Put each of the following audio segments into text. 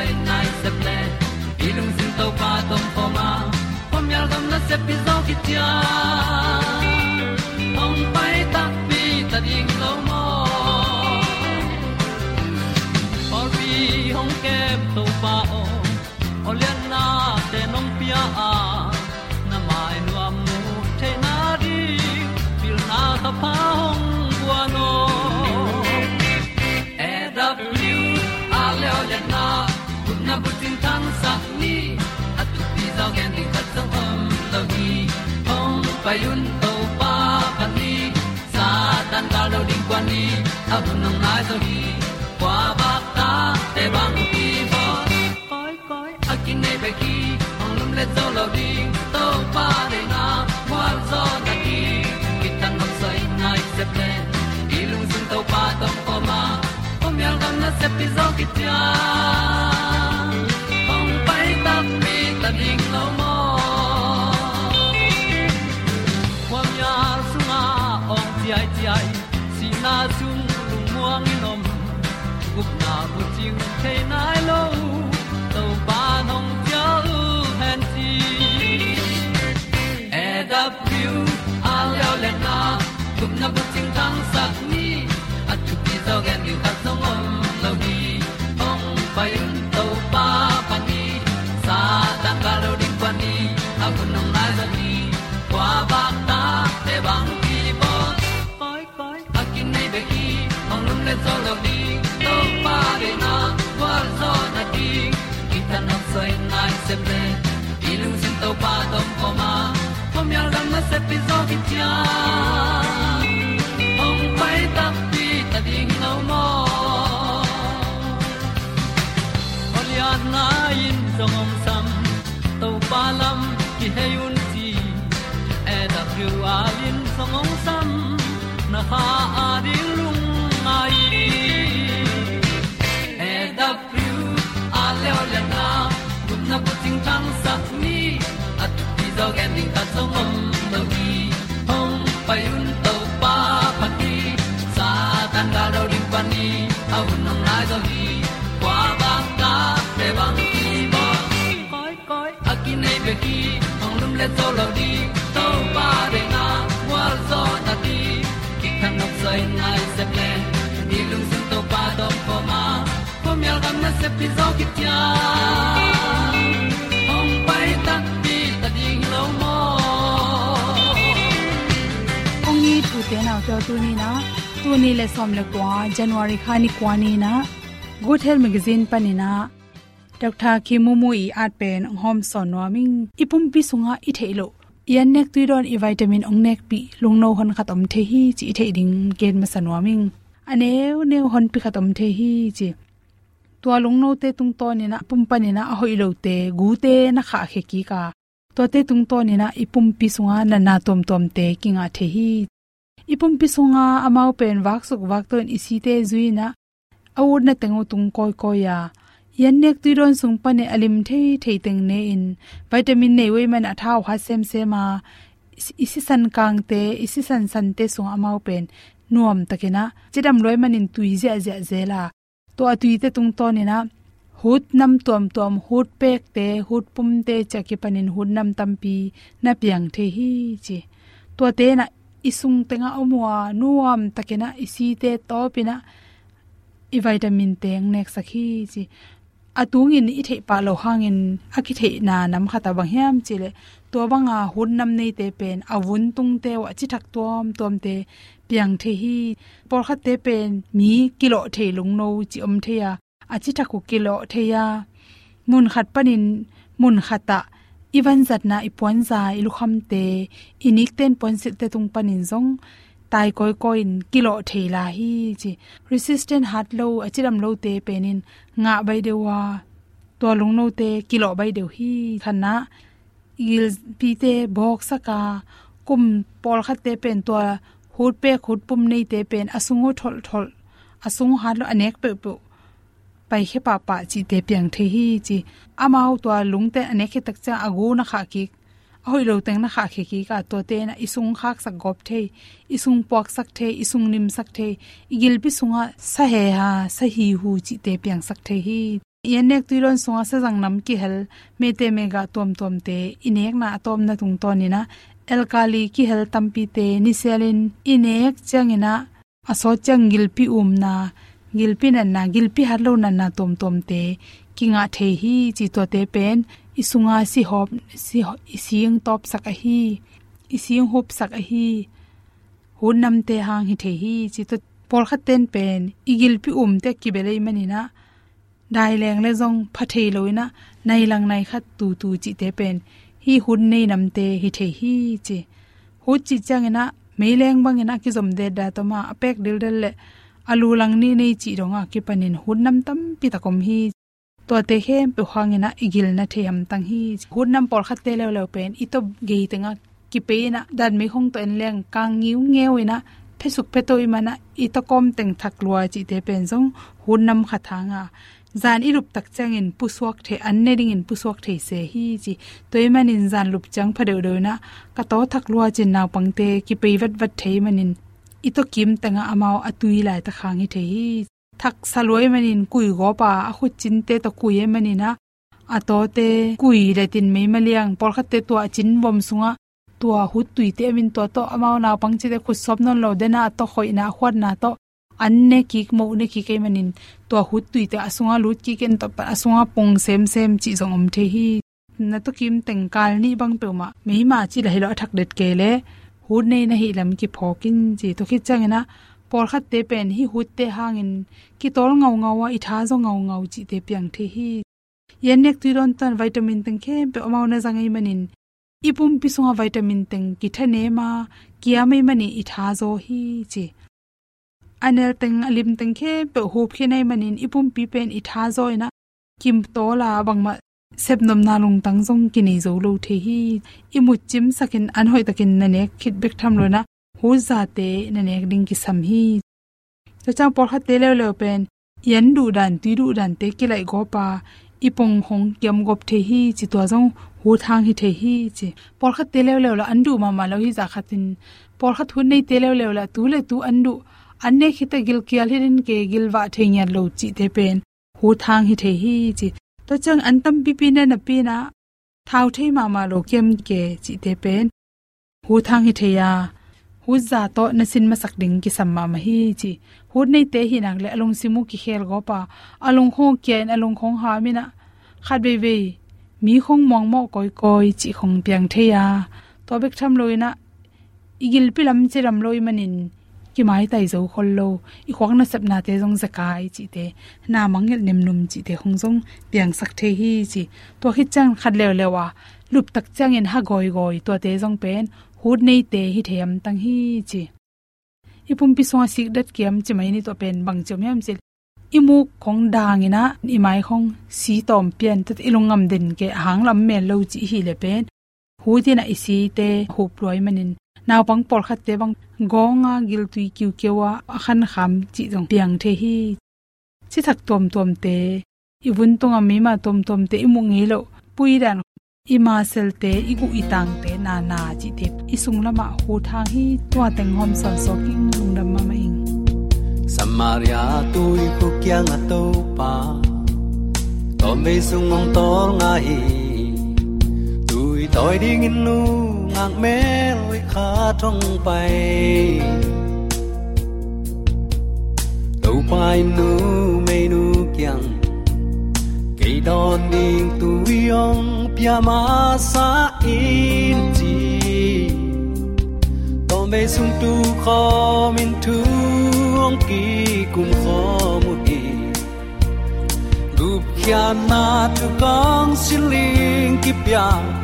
tan nai se ple sin to pa tom pa ma pom yal gam na se pi zo ki tia hong pai ta pi ta ding lo mo or bi hong kem to pa o o na te nong pia a na mai nu mu te na di pil na ta pa hong payun to pa pa ni, sa tan ka lo ding kwan ni, a bu nang mai zo ni. Kwa ba ta te bang ki bo. Koi koi, a kin nei pe ki hong lum le zo lo ding to pa de na kwa zo na ki. Ki tan nok sai nai se ple ilung sun to pa tom ko ma. Pom yal gam na se pi zo ki tia. Ting te se ple ilung sin to pa tom ko ma. Pom yal gam na se pi zo ki tia ong pai ta pi ta ding lo mo Olian na in song om sam to pa lam ki hay un ti e da thru a lin song om sam na ha a di ding ta song om no gi hong pai un to pa phát đi. sa tan ga do quan đi, ni au nong lai do gi kwa ba ta để bang ki bo koi koi a ki nei be ki ong lum le zo lo di to pa de na wa zo na ti ki kan nok sai nai se ple ni lung sun to pa do po ma po mi al gam na se pi zo ki tu te tu ni na tu ni le som le kwa january khani kwa ni na good health magazine panina dr khimumu i at pen hom son noming ipum pi sunga i theilo yan nek tu don i vitamin ong nek pi lungno hon khatom the hi chi the ding gen ma sanwaming aneu neu hon pi khatom the hi chi tua lung no te tung to ni na pum pa ni na a hoi lo te gu te na kha khe ki ka to te tung to ni na ipum pi sunga na na tom tom te kinga the hi ipum pisunga amau pen wak suk wak ton isi te zui na awur na tengu tung koi koi ya yan nek tu ron sung pa ne alim thei thei teng ne in. Vitamin nei wei man athau ha sem se ma isi san kang te, isi san san te sung amau pen nuam takena. Chidam loi manin tui je je zela. To atui te tung to ni na hut nam tom tom hut pek te, hut pum te chaki panin hut nam tampi. Na piang the hi chi. To te na isung tenga omwa nuam takena isi te topina, i vitamin teng nek sakhi chi. Atung in i thei pa lo hangin akhi thei na nam khata bang hiam chile. To banga hun nam nei te pen awun tung te wa chi thak tom tom te piang the hi. Por kha te pen, mi kilo the lung no chi om the ya. Achi thaku kilo the ya. Mun khat panin, mun khata iwan zat na ipon za ilukham te inik ten pon sit te tung panin zong, tai koi koin kilo theila hi chi. Resistant heart low achiram low te penin nga bai dewa to lung no te, kilo bai deu hi thana il pi te, bok saka kum pol khat te pen to hut pe khut pum nei te pen asungo thol thol, asung ha lo anek pe pu pai khe pa pa chi te piang the hi chi amao to lung te anek khe tak cha agu na kha ki. Hoi lo teng na kha khe ki ka to te na isung khak sak gop the, isung pok sak the, isung nim sak the, igil pi sunga sa he ha, sa hi hu chi te piang sak the hi. Yenek tuiron sunga sa jang nam ki hel, me te me ga tom tom te, inek na tom na tung to ni na alkali ki hel tampi te niselin inek changina aso changil pi um na gilpi na na gilpi harlo na na tom tom te. Kinga the hi chi to te pen, isunga si hop, si ising top sak a hi ising hop sak a hi. Hun nam te hang hi the hi chi to por kha ten pen. Igil pi um te ki belei manina dai leng le jong phathei loina nai lang nai khat tu tu chi te pen. Hi hun nei nam te hi the hi chi. Hu chi lang băng na ki zom de da to ma apek dil del le alu lang ni nei chi ronga ki panin hun nam tam pi takom hi. To te hem pe hangena igil na the them tang hi. Hun nam por khat te le le pen i to ge tenga ki pe na dan me hong to en leng kang ngiu ngewina phesuk pe toy mana i to kom teng thak lua chi te pen jong hun nam kha thanga zan irup tak chang in puswak the an ne ding in puswak the se hi chi. Toy man in zan lup chang phade do na ka to thak lua chin naw pangte ki pe vat vat thei manin ito kim tanga amao atui lai ta khangi thei thak saloi manin kui go pa a khu chin te to kui e manina. Ato to te kui le tin mei maliang por khatte to a chin bom sunga. Tua hu tui te min to to amao na pang chi te khu sop non lo de na to khoi na khwat na to. Anne ki mo ne ki ke manin. To hu tui te asunga lut ki ken to pa asunga pong sem sem chi zong om the hi. Na to kim teng kal ni bang pe ma mei ma chi lai hi lo thak det ke le hut nei na hi lam ki phokin chi to khi changena por khat te pen hi hut te hangin ki tol ngau ngau wa itha zo ngau ngau chi te piang the hi yen nek tuiron tan vitamin teng khe pe amau na zangai manin ipum pi sunga vitamin teng ki thane ma kia mai mani itha zo hi chi anel teng alim teng khe pe hop khe nai manin ipum pi pen itha zo ina kim to la bangma sep nom na lung tang jong ki nei zo lo the hi. Imu chim sakin an hoi takin na ne khit bek tham lo na. Hu za te na ne ding ki sam hi. Cha cha por khat te le le pen. Yan du dan, ti du dan te ki lai go pa. Ipong hong kyam gop the hi, chi to jong hu thang hi the hi, chi. Por khat te le le la andu ma ma lo hi za khatin por khat hun nei te le le la, tu le tu andu anne khita gil kyal hirin ke gilwa theinya lo chi te pen. Hu thang hi the hi, chi to chang antam pi pi na na pi na thao the ma ma lo kem ke chi te pen hu thang hi theya hu za to na sin ma sak ding ki sam ma hi chi hu nei te hi nang le along simu ki khel go pa along ho kyen along khong ha mi na khat be be mi khong mong mo koi koi chi khong piang theya to bek tham loina igil pilam chiram loi manin ki mai tai zo khol lo i khwang na sap na te jong zakai chi te na mangel nem num chi te hong jong piang sak the hi chi to hi chang khat le le wa à, lup tak chang en ha goi goi to te jong pen hut nei te hi them tang hi chi i pum pi so sik dat kiam chimai ni to pen bang chom yam chil imu khong dang ina i mai khong si tom pian tat ilungam den ke hang lam me lo chi hi le pen hu ti na isi te hu ploi manin naw pang por khat te bang gonga gil tui kiu kewa khan kham chi jong piang the hi. Chi thak tom tom te, ibun tonga mi ma tom tom te i mu nge lo, pui dan ma sel te im tang te na na chi te isung lama hu thang hi tua teng hom son so king lung dam ma ing. Samaria tui khu kyang a to pa, tom be sung ngong tor nga hi tui toi ding in nu ngang me loi kha thong pai tàu pai nu me nu kyang cây đòn ding tu yong pia ma sa in chi. Tom be sung tu kho min tu ong ki kum kho mu ki gup kya na tu kong siling ki pia lung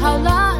how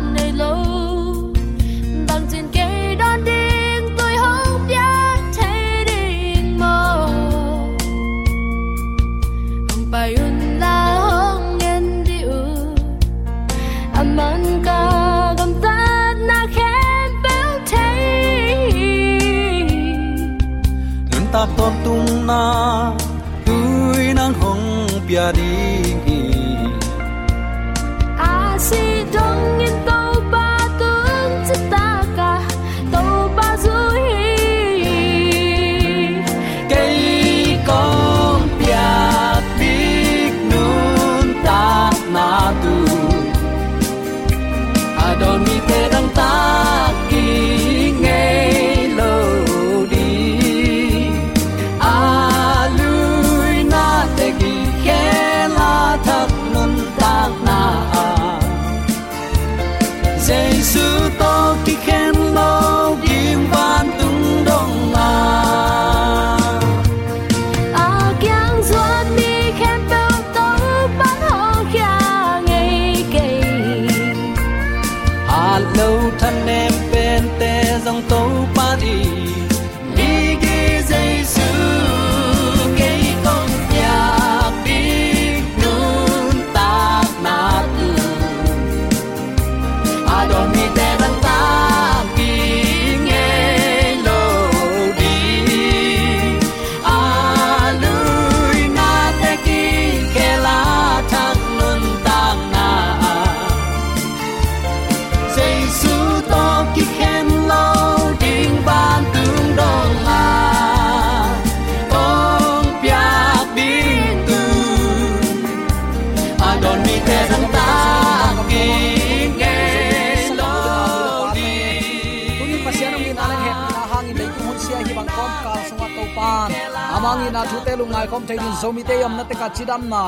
mangi na thu te lu ngai khom thai din zomi te yam na te ka chidam na.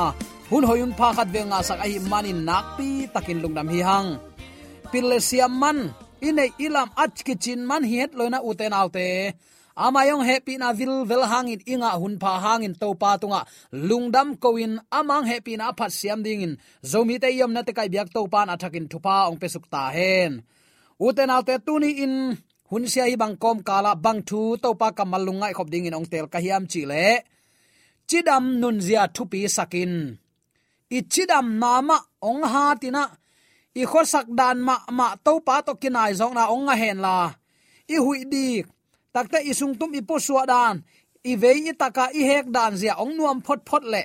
Hun hoyun pha khat ve nga sak ahi nak pi takin lungdam hi hang. Pille siam man ine ilam ach kichin man hiet loina uten autte. Amayong happy na vil vel hangin inga hun pha hangin to pa tunga. Lungdam koin amang happy na phat siam dingin. Zomi te yam na te kai biak to pan athakin thupa ong pesuk ta hen. Uten autte tuni in hun sia hi bang kom kala bang thu to pa kamal lungai khop ding in ong tel ka hiam chi le. Chidam nun zia thupi sakin. I chidam nama ong ha tina. I khor sak dan ma ma to pa to kinai zong na ong nga hen la. I hui di. Takta i sung tum i po suwa dan. I vei i taka i hek dan zia ong nuam phot phot le.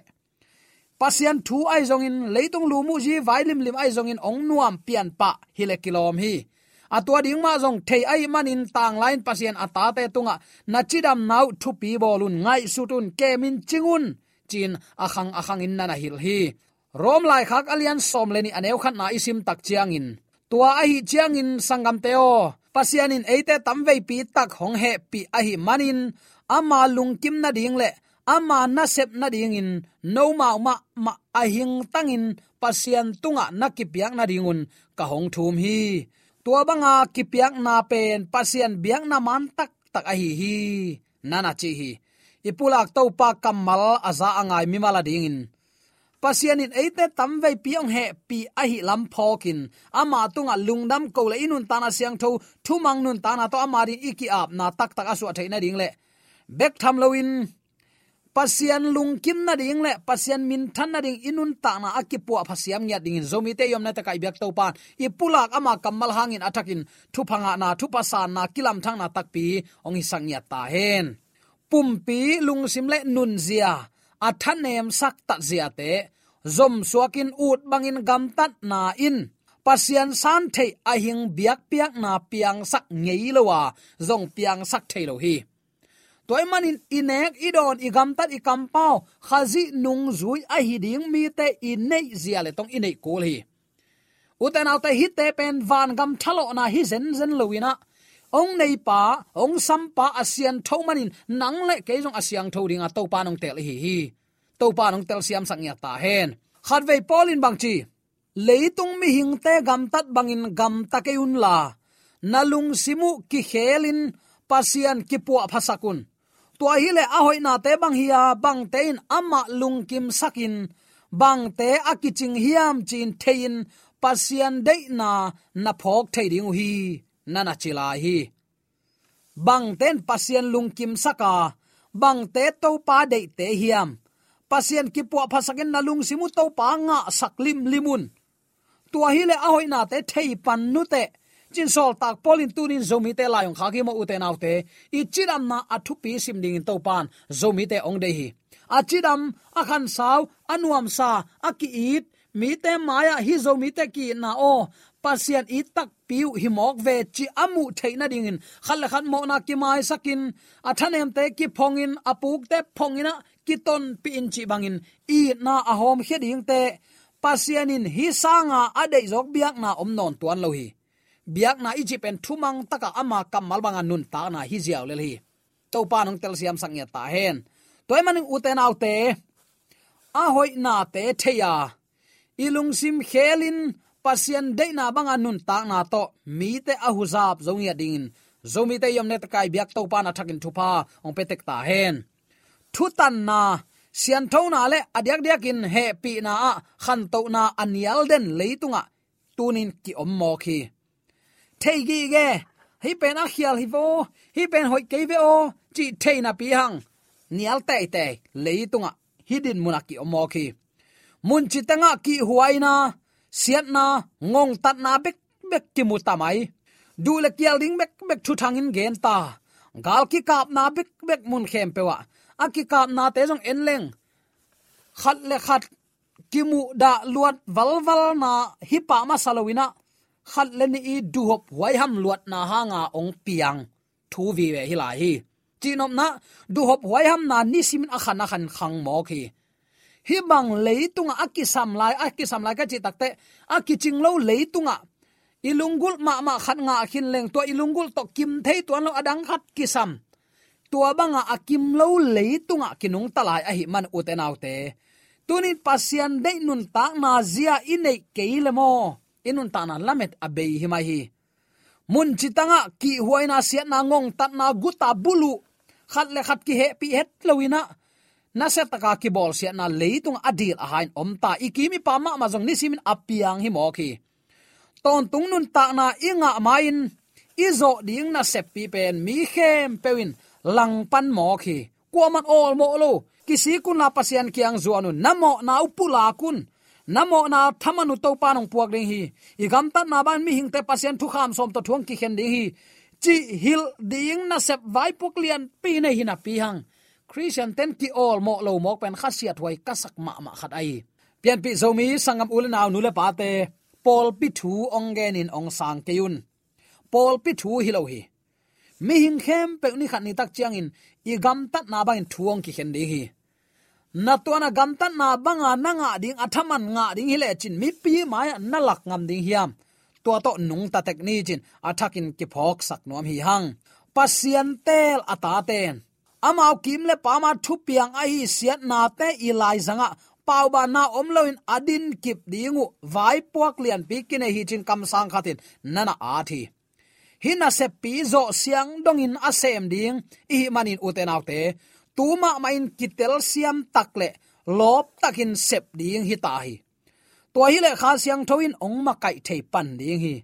Pasian thu ai zong in, leitung lu mu ji vai lim lim ai zong in ong nuam pian pa hi le kilom hi atua ding ma zong thei ai manin tang lain pasien ata te tunga. Nachidam nau thu pi bolun ngai sutun kemin chingun. Chin akhang akhang in na hil hi. Rom lai khak alian som leni aneu khat na isim tak chiang in. Tua a hi chiang in sangam teo pasianin eite tamvei pi tak hong he pi a hi manin ama lung kim na ding le. Ama na sep na ding in. No ma ma ma a hing tangin pasian tunga nakipiak na ringun ka hong thum hi tua banga kipiak na pen, pasien biang na man tak tak a hi hi nana chi hi. Ipulak to pa kamal aza angai mi mala ding in. Pasian in eite tamve piong he, pi a hi lam phokin ama tunga lungdam ko le inun tana siang tho thumang nun tana to amari iki ap na tak tak asu athaina ding le. Bek tham loin pasian lung kim na ding le, pasian min than na ding, inun ta na akipu phasiam nya ding zomi te yom na ta kai byak to pan. I pulak ama kamal hangin atakin thu phanga na thu pasan na, kilam thang na takpi ong hi sang nya ta hen. Pumpi lung sim le nun zia. Athanem sak ta zia te. Zom suakin ut bangin gam tat na in. Pasian san thei ahing biak piak na piang sak ngei lowa. Zong piang sak thei lo hi toy manin inek idon igam tat ikam khazi nung zui a hiding mi te inei zia le tong inei kol hi uten autte hi te pen van gam thalo na hi zen zen loina ong nei pa ong sam pa asian tho manin nang le ke jong asiang tho ringa to pa nong tel hi hi to pa nong tel siam sang ya ta hen khat ve polin bang chi leitung mi hing te gam tat bangin gam takeun la nalung simu ki khelin pasian ki pu phasakun tua hi le a hoi na te bang hiya bang te in ama lung kim sakin. Bang te akiching hiam chin thein pasian de na na phok thei ding hi. Nana chila hi. Bang ten pasian lung kim saka, bang te to pa de te hiam. Pasian ki po phasakin na lung simu to pa nga saklim limun. Tua hi le a hoi na te thei pan nu te chin sol tak polin tunin zomi te layong khaki mo uten autte i chidam na athu pi sim ding to pan zomi te ong dei hi. A chidam khan saw anuam sa aki it mi te maya hi zomi te ki na o pasian i tak piu hi mok ve chi amu theina ding in khal khan mo na ki mai sakin athanem te ki phongin apuk te phongina kiton pi in chi bangin i na ahom heding te pasianin hi sanga adei jok biak na om non tuan lo hi biak na ichi pen thumang taka ama kamal banga nun ta na hi ziaw le hi to pa nong tel siam sang ya ta hen. Toy maning uten autte. A hoi na te theya. Ilung sim khelin pasien de na banga nun ta na to. Mi te a huzap zong ya ding zomi te yom net kai biak to pa na thakin thupa. Ong petek ta hen. Thu tan na. Sian thau na le adyak dyakin he pi na khan to na anial den leitunga. Tunin ki ommo khi thei gi ge hi pen a khial hi vo. Hi pen hoi ke ve o. Chi thei na pi hang. Nial te te. Leitunga hidin munaki omo khi. Mun chi tanga ki huaina siat na. Ngong tat na bek bek ki mu tamai du le kial ding bek bek thu thangin gen ta. Gal ki kap na bek bek mun khem pewa a ki kap na te jong en leng. Khat le khat kimu da luat val na hi pa ma salowina khat le ni i du hop wai ham luat na hanga ông ong piang. Thu vi ve hi lai hi. Chinom na, du hop wai ham na ni sim a khăn a khan khang mo khi hi bang leitunga akisam lai akisam lai ka chi takte akiching lo leitunga. Ilungul ma ma khat nga khin leng to ilungul to kim thei to lo adang khat kisam tua banga akim lo leitunga kinung talai a hi man utenaute tunin pasian de nun ta na zia inei keilemo inun ta na lamet abei himai hi mun chitanga, ki huaina siat na ngong tat na guta bulu. Khat le khat ki he, pi het lowina na se taka ki bol siat na leitung adil a hain om ta. Ikimi pa ma ma jong nisimin apiang hi mo ki ton tung nun ta na inga main. Izo ding na sep pi pen mi khem pewin lang pan mo khi kuaman ol mo lo. Kisi kun na pasian kiang zuanu namo na upula kun namo na thamanu to panong puak ding hi. Igam ta na ban mi hingte pasien thu kham som to thuang ki khen ding hi. Chi hil ding na sep vai puk lian pi ne hi na pi hang. Christian ten ki all mo lo mok pen khasiat wai kasak ma ma khat ai. Pian pi zomi sangam ul naw nu le pa te. Pol pi thu ong gen in ong sang keun pol pi thu hi lo hi. Mi hing khem pe ni khat ni tak chiang in. I gam tat na bang thuang ki khen ding hi na to na gam tan na banga nanga ding athaman nga ding hile chin mi pi mai na lak ngam ding hiam. To to nung ta tek ni chin, athakin ki phok sak nom hi hang. Pasien tel ata ten. Amao kim le pama thu piang ai hi siat na te ilai zanga. Pau ba na om loin adin kip dingu, vai puak lian pi kine hi chin kam sang khatin. Nana a thi. Hina se pi zo siang dongin asem ding. I manin uten autte tuma main kitel siam takle, lop takin sep ding hi ta hi. To hi le kha siang thoin ong ma kai thei pan ding hi.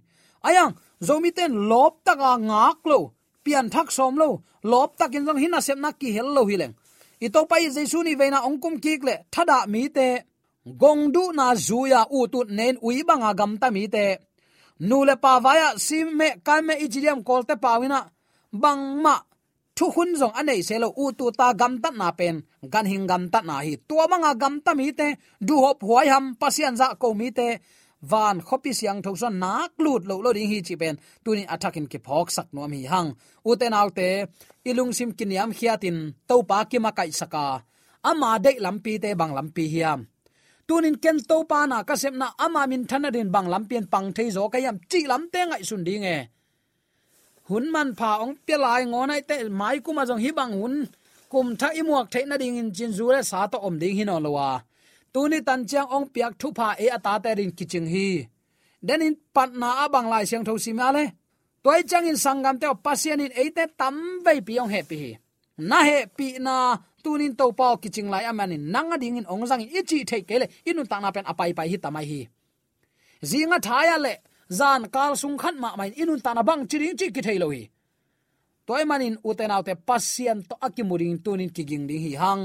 Ayang zomi ten lop taka ngak lo, pian thak som lo, lop takin jong hina sep na ki hel lo hi leng. I to pai jesu ni veina ong kum kik le thada mi te. Gong du na zuya u tu nen ui banga gam ta mi te. Nu le pa vaya sim me, kai me ijiliam kol te pawina bang ma thu hun zong anei selo u tu ta gam ta na pen. Gan hing gam ta na hi. Tua manga gam ta mi te. Du hop huai ham pasian za ko mi te. Van khopi siang thok son nak lut lo lo ding hi chi pen. Tunin attacking ki phok sak no mi hang. U te nau te. Ilung sim kiniam khiatin to pa ki ma kai saka. Ama de lampi te bang lampi hiam tunin ken to pa na ka sem na ama min thanarin bang lampian pang thei zo kayam chi lam te ngai sun ding e hun man pha ong pe lai ngonai te mai kuma jong hi bang hun. Kum tha imuak the na ding in chin zu le sa to om ding hin on lowa tuni tan chiang ong piak thu pha e ata te rin kiching hi. Den in pat na abang lai siang tho si ma le. Toy chang in sangam te pasian in eite tam ve pi ong happy na he pi na tunin to pao kiching lai amani nanga ding in ong jang zang ichi the kele inu ta na pen apai pai hi tamai hi. Zinga thaya le zan kal sung khan ma mai inun ta na bang chiring chi ki thailo hi toy manin uten autte pasien to akimuring tunin kiging ding hi hang.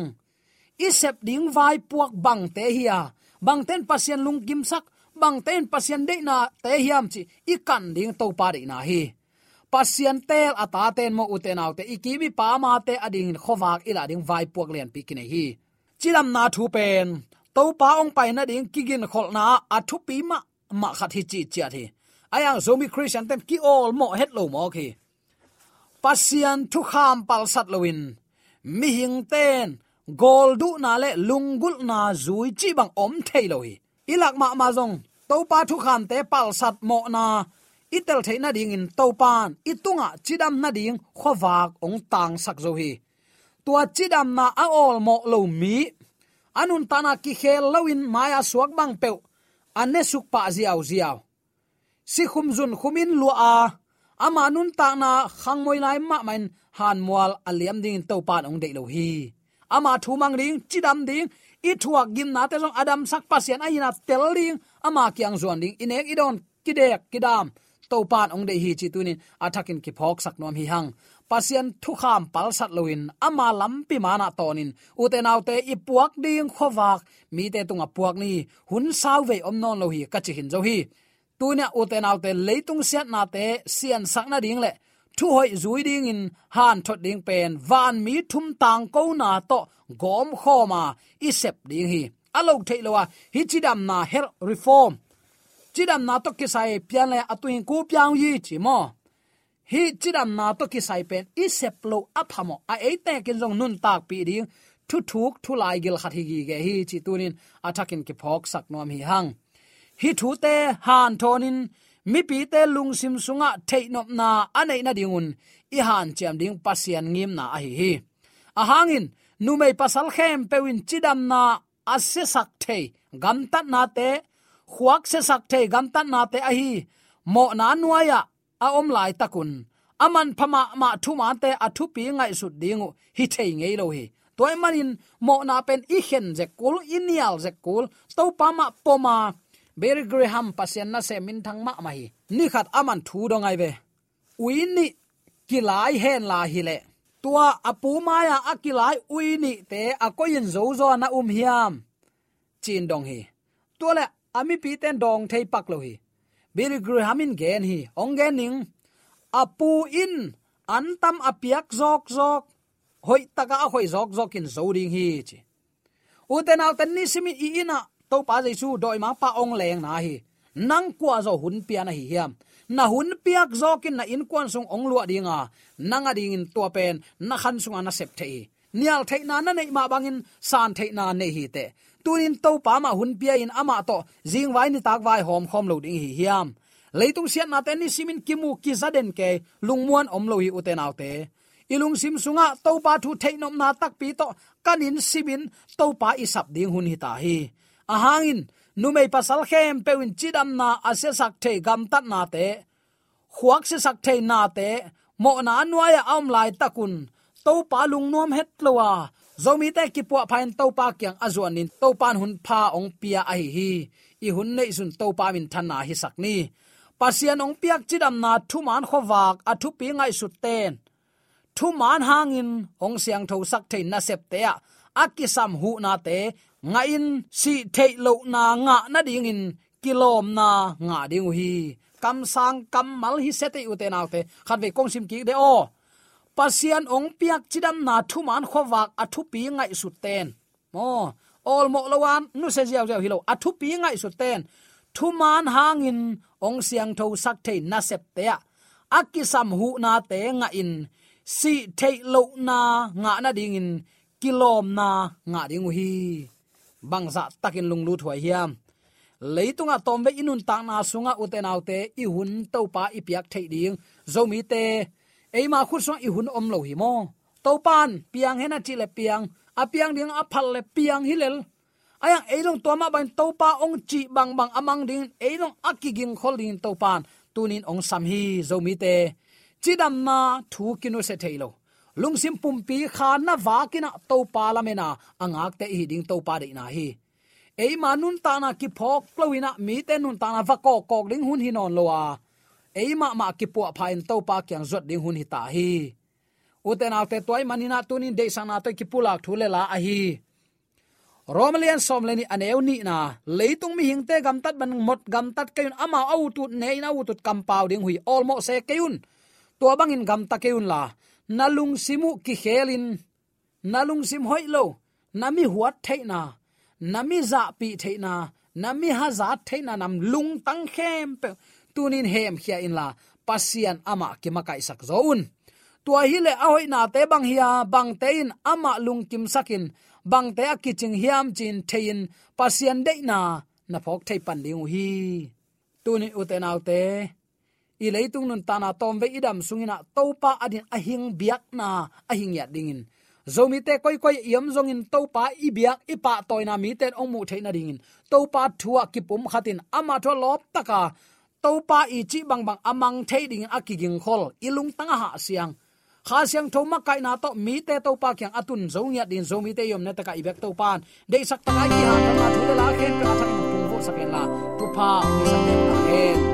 Isep ding vai puak bang te hiya bang ten pasien lung kim sak, bang ten pasien de na te hiam chi. Ikan ding to pa na hi. Pasien tel ata ten mo uten autte ikimi pa ma te ading khowak ila ding vai puak len pikine hi. Chilam na thu pen. To pa ong pai na ding kigin khol na athu pi ma ma khat hi chi chi thi ayang à, zombie christian tem ki all mo het lo mo khi pasian thu kham pal sat loin mi hing ten gol du na le lungul na zui chi bang om thei lo hi. Ilak ma ma zong to pa thu kham te pal sat mo na. Itel theina ding in to pan itunga chidam na ding khowak ong tang sak zo hi. Tua chidam na a ol mo lo mi. Anun tana ki khel lawin maya suak bang pe ane suk pa ziaw ziaw si khum zun khumin lu a. Ama nun ta na khang moi lai ma main han mual aliam ding to pan ong de lo hi. Ama thu mang ring chidam ding, i thuak gim na te jong adam sak pasien ai na tel ring. Ama kyang zuan ding inek idon kidek kidam to pan ong de hi chi tunin athakin ki phok sak nom hi hang. Pasien thu kham pal sat loin ama lampi mana tonin uten autte i puak ding khowak mi te tunga puak ni. Hun sau ve om non lo hi, ka chi hin zo hi tunia uten autte leitung siat na te sian sak na ding le. Thu hoi zui ding in han thot ding pen. Van mi thum tang ko na to gom kho ma. I sep ding hi. Alok thei lo wa, hi chidam na her reform. Chidam na to ki sai pian le atu hin ku piang yi chi mo. Hi chidam na to ki sai pen. I sep lo aphamo a e te kin jong nun tak pi ding. Thu thuk thu lai gil khathi gi ge hi chi tunin atakin ki phok sak nom hi hang hi thu te han thonin, mi pi te lung sim sunga theinop na anei na dingun. I han cham ding pasian ngim na a hi hi. A hangin, nu mei pasal khem pewin chidam na ase sak the gam tat na te, khuak se sak the gam tat na te a hi. Mo na nuaya a om lai takun. Aman phama ma thu ma te a thu pi ngai su dingu. Hi thei ngei lo hi. Toy manin, mo na pen i khen je kul inial je kul. To pama poma ber graham pasien na se min thang ma mai. Ni khat aman thu do ngai ve. Uini kilai hen la hi le. Tua apu maya akilai uini te akoyin zo zo na um hiam. Chin dong hi. Tua le, ami pi ten dong thei pak lo hi. Ber grahamin gen hi. Ong gen ning. Apu in antam apiak zok zok. Hoi taka hoi zok zok in zoding hi chi. Uten al tan ni simi i ina to pa jaisu doi ma pa ong leng na hi. Nang kwa zo hun pia na hi hiam. Na hun piak zo kin na in kwan sung ong lua dinga nang ding in to pen, na khan sung ana sep thei nial thei na nei ma bangin san theina nei hi te. Tunin to pa ma hun pia in ama to jing vai ni tak vai hom khom lo ding hi hiam. Leitung sian na ten ni simin kimu ki zaden ke lungmuan om lo hi uten autte ilung sim sunga to pa thu theinom na tak pi to, kanin simin to pa isap ding hun hi ta hi ahangin, numei pasal khem pewin chidam na ase sak the gam tat na te. Khuak se sak the na te, mo na nuaya am lai takun. To pa lung nom het lowa. Zomi te ki po phain to pa kyang azuanin. To pan hun pha ong pia a hi hi. I hun nei sun to pa min than na hi sak ni pasian ong piak chidam na thu man khowak a thu pi ngai su ten. Thu man hangin, ong siang tho sak thein na sep te a. Akisam hu na te nga in si thei lo na nga na ding in kilom na nga ding hi. Kam sang kam mal hi sete u te naw khat ve kong sim ki de o. Pasian ong piak chidam na thu man khowak a thu pi ngai su ten. Mo, ol mo lawan nu se jiao jiao hi lo. A thu pi ngai su ten. Thu man hangin ong siang tho sak thei na sep te akisam hu na te nga in. Si thei lo na nga na ding in kilom na nga ding hi bangza takin lung lu thuai hiam. Leitunga tombe inun ta na sunga uten autte i hun to pa i piak thei ding. Zomi te eima khut so i hun om lo hi mo. To pan piang hena chi le piang. A piang ding a phal le piang hilel ayang eilong toma ban to pa ong chi bang bang amang ding. Eilong akiging khol ding to pan tunin ong sam hi. Zomi te chidam na thu kinu se thailo lungsim pumpi kha na wa kina to pa la mena, angak te hi ding to pa de na hi. Ei manun ta na ki phok plowina mi te nun ta na va ko kok ding hun hi non ei ma ma ki pu phain to pa kyang zot ding hun hi ta hi. Uten autte toy manina tunin de sana to ki pulak thule la a hi. Romalian somleni aneu ni na, leitung mi hingte gam tat ban mot gam tat kayun ama au tut ne na autut kampau ding hui almo se kayun to bangin gamta kayun la nalung simu ki khelin nalung sim hoi lo, nami huat theina, nami za pi theina, nami ha za theina nam lung tang khem pe, tunin hem khia in la, pasian ama ki makai sak zoun. Tua hi le a hoi na te bang hia, bang te in ama lung kim sakin, bang te a kiching hiam chin thein pasian de na na phok thei pan ding hi. Tunin uten autte i leitung nun tana tom ve idam sungina topa adin ahing biak na ahing ya dingin zomi te koi koi yam zongin topa i biak i pa toina mi ten ong mu theina dingin topa thua ki pum khatin ama tho lop taka. Topa i chi bang bang amang thei ding akiging khol. Ilung tanga ha siang. Kha siang thoma kai na to mi te to pa kyang atun zong nya din zomi te yom na taka ibek to pan de sak ta ki ha ta thu la khen ka ta ki pung vo saken la. Tu pa mi sa me ta